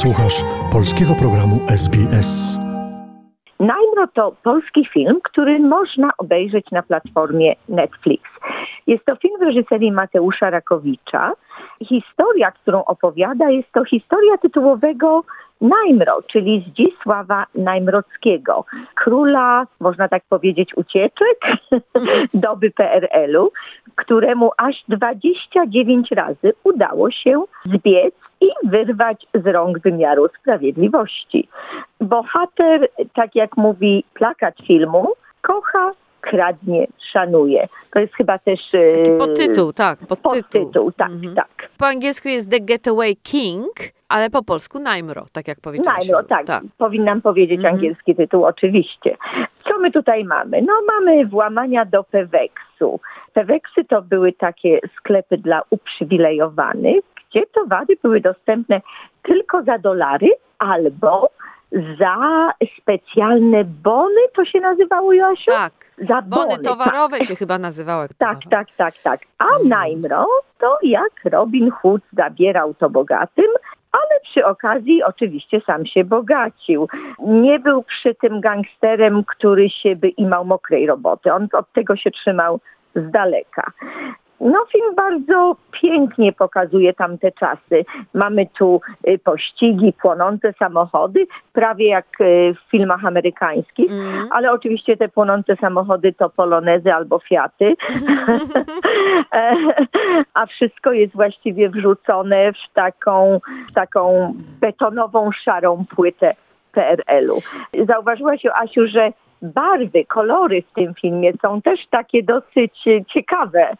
Słuchasz polskiego programu SBS. Najmro to polski film, który można obejrzeć na platformie Netflix. Jest to film w reżyserii Mateusza Rakowicza. Historia, którą opowiada, jest to historia tytułowego Najmro, czyli Zdzisława Najmrockiego, króla, można tak powiedzieć, ucieczek doby PRL-u, któremu aż 29 razy udało się zbiec i wyrwać z rąk wymiaru sprawiedliwości. Bohater, tak jak mówi plakat filmu, kocha, kradnie, szanuje. To jest chyba też... Taki podtytuł, tak. Podtytuł, podtytuł tak, Mhm. tak. Po angielsku jest The Getaway King, ale po polsku Najmro, tak jak powiedziałaś. Najmro, tak. tak. Powinnam powiedzieć Mhm. angielski tytuł, oczywiście. Co my tutaj mamy? No mamy włamania do Peweksu. Peweksy to były takie sklepy dla uprzywilejowanych, gdzie towary były dostępne tylko za dolary albo za specjalne bony, to się nazywało, Joasiu? Tak. Za Bony bony, towarowe tak. się chyba nazywały. Tak, tak, tak, tak. A Najmro to jak Robin Hood zabierał to bogatym, ale przy okazji oczywiście sam się bogacił. Nie był przy tym gangsterem, który się by imał mokrej roboty. On od tego się trzymał z daleka. No, film bardzo pięknie pokazuje tamte czasy. Mamy tu y, pościgi, płonące samochody, prawie jak y, w filmach amerykańskich, Mm. ale oczywiście te płonące samochody to polonezy albo fiaty. E, A wszystko jest właściwie wrzucone w taką, w taką betonową, szarą płytę PRL-u. Zauważyłaś, Asiu, że barwy, kolory w tym filmie są też takie dosyć e, ciekawe.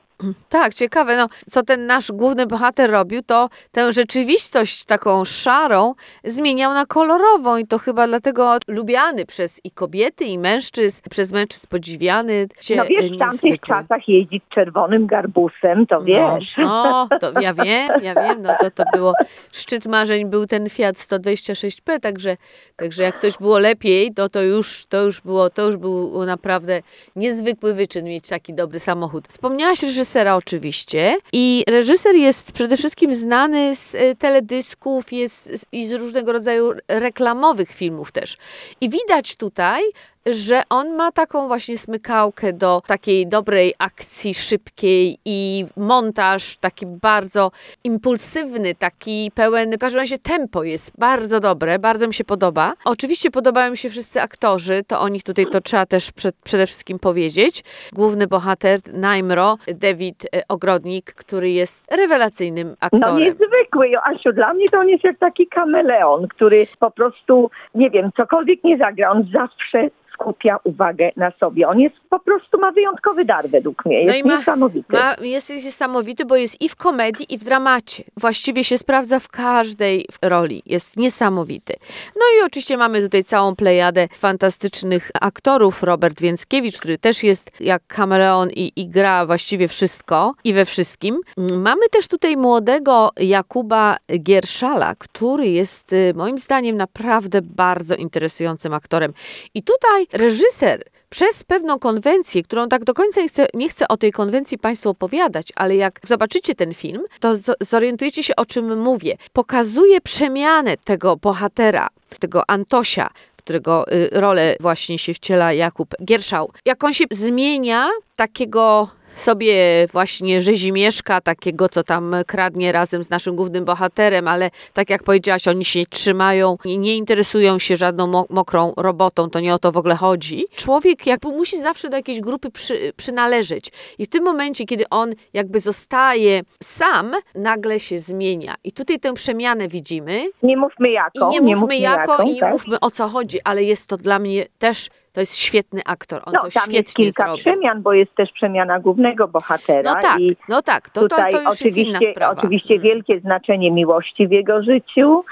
Tak, ciekawe. No, co ten nasz główny bohater robił, to tę rzeczywistość taką szarą zmieniał na kolorową i to chyba dlatego lubiany przez i kobiety, i mężczyzn, przez mężczyzn podziwiany. Cie- No wiesz, w tamtych czasach jeździć czerwonym garbusem, to wiesz. No, no, to ja wiem, ja wiem, no to to było, szczyt marzeń był ten Fiat 126P, także, także jak coś było lepiej, to to już, to już było, to już był naprawdę niezwykły wyczyn mieć taki dobry samochód. Wspomniałaś reżysera oczywiście i reżyser jest przede wszystkim znany z e, teledysków jest, i z różnego rodzaju reklamowych filmów też. I widać tutaj, że on ma taką właśnie smykałkę do takiej dobrej akcji szybkiej i montaż taki bardzo impulsywny, taki pełen, w każdym razie tempo jest bardzo dobre, bardzo mi się podoba. Oczywiście podobają mi się wszyscy aktorzy, to o nich tutaj to trzeba też przed, przede wszystkim powiedzieć. Główny bohater Najmro, David e, Ogrodnik, który jest rewelacyjnym No aktorem. niezwykły, Joasiu. Dla mnie to on jest jak taki kameleon, który po prostu, nie wiem, cokolwiek nie zagra, on zawsze skupia uwagę na sobie. On jest po prostu, ma wyjątkowy dar według mnie. Jest No i ma- niesamowity. Ma, jest, jest niesamowity, bo jest i w komedii, i w dramacie. Właściwie się sprawdza w każdej roli. Jest niesamowity. No i oczywiście mamy tutaj całą plejadę fantastycznych aktorów. Robert Więckiewicz, który też jest jak kameleon i, i gra właściwie wszystko i we wszystkim. Mamy też tutaj młodego Jakuba Gierszala, który jest y, moim zdaniem naprawdę bardzo interesującym aktorem. I tutaj reżyser przez pewną konwencję, którą tak do końca nie chcę, nie chcę o tej konwencji Państwu opowiadać, ale jak zobaczycie ten film, to zorientujecie się, o czym mówię. Pokazuje przemianę tego bohatera, tego Antosia, w którego y, rolę właśnie się wciela Jakub Gierszał. Jak on się zmienia, takiego sobie właśnie rzezimieszka, takiego, co tam kradnie razem z naszym głównym bohaterem, ale tak jak powiedziałaś, oni się trzymają, nie, nie interesują się żadną mo- mokrą robotą, to nie o to w ogóle chodzi. Człowiek jakby musi zawsze do jakiejś grupy przy, przynależeć i w tym momencie, kiedy on jakby zostaje sam, nagle się zmienia. I tutaj tę przemianę widzimy Nie mówmy jaką. i nie mówmy jako jaką, i nie tak? mówmy o co chodzi, ale jest to dla mnie też, to jest świetny aktor, on No, to tam jest świetnie kilka zrobił. przemian, bo jest też przemiana głównego bohatera. No tak, I no tak, to, to, tutaj to inna oczywiście, oczywiście Mm. wielkie znaczenie miłości w jego życiu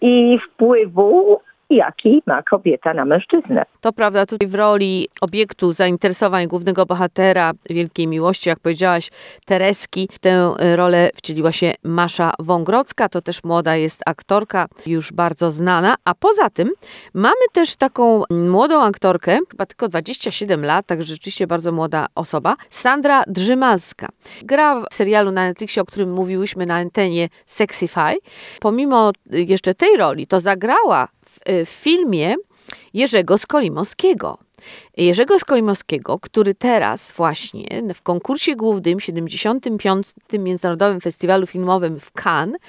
i wpływu jaki ma kobieta na mężczyznę. To prawda, tutaj w roli obiektu zainteresowań głównego bohatera Wielkiej Miłości, jak powiedziałaś, Tereski, w tę rolę wcieliła się Masza Wągrodzka, to też młoda jest aktorka, już bardzo znana, a poza tym mamy też taką młodą aktorkę, chyba tylko 27 lat, tak rzeczywiście bardzo młoda osoba, Sandra Drzymalska. Gra w serialu na Netflixie, o którym mówiłyśmy na antenie Sexify. Pomimo jeszcze tej roli, to zagrała w, w filmie Jerzego Skolimowskiego. Jerzego Skolimowskiego, który teraz właśnie w konkursie głównym 75. Międzynarodowym Festiwalu Filmowym w Cannes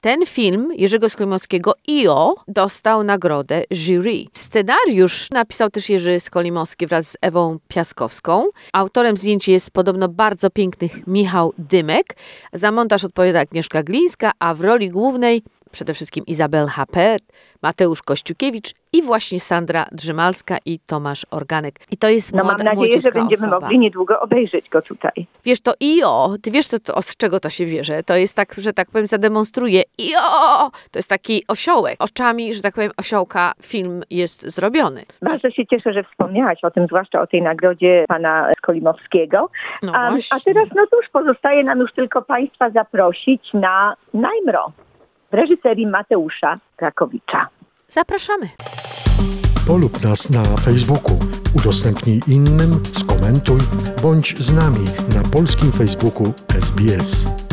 ten film Jerzego Skolimowskiego IO dostał nagrodę jury. Scenariusz napisał też Jerzy Skolimowski wraz z Ewą Piaskowską. Autorem zdjęć jest podobno bardzo pięknych Michał Dymek. Za montaż odpowiada Agnieszka Glińska, a w roli głównej przede wszystkim Izabel Hapet, Mateusz Kościukiewicz i właśnie Sandra Drzymalska i Tomasz Organek. I to jest No młoda, mam nadzieję, że będziemy osoba. mogli niedługo obejrzeć go tutaj. Wiesz, to IO, ty wiesz, co to, z czego to się bierze? To jest tak, że tak powiem, zademonstruje IO! To jest taki osiołek. Oczami, że tak powiem, osiołka film jest zrobiony. Bardzo się cieszę, że wspomniałaś o tym, zwłaszcza o tej nagrodzie pana Skolimowskiego. No a, a teraz, no cóż, pozostaje nam już tylko Państwa zaprosić na Najmro w reżyserii Mateusza Krakowicza. Zapraszamy. Polub nas na Facebooku, udostępnij innym, skomentuj, bądź z nami na polskim Facebooku SBS.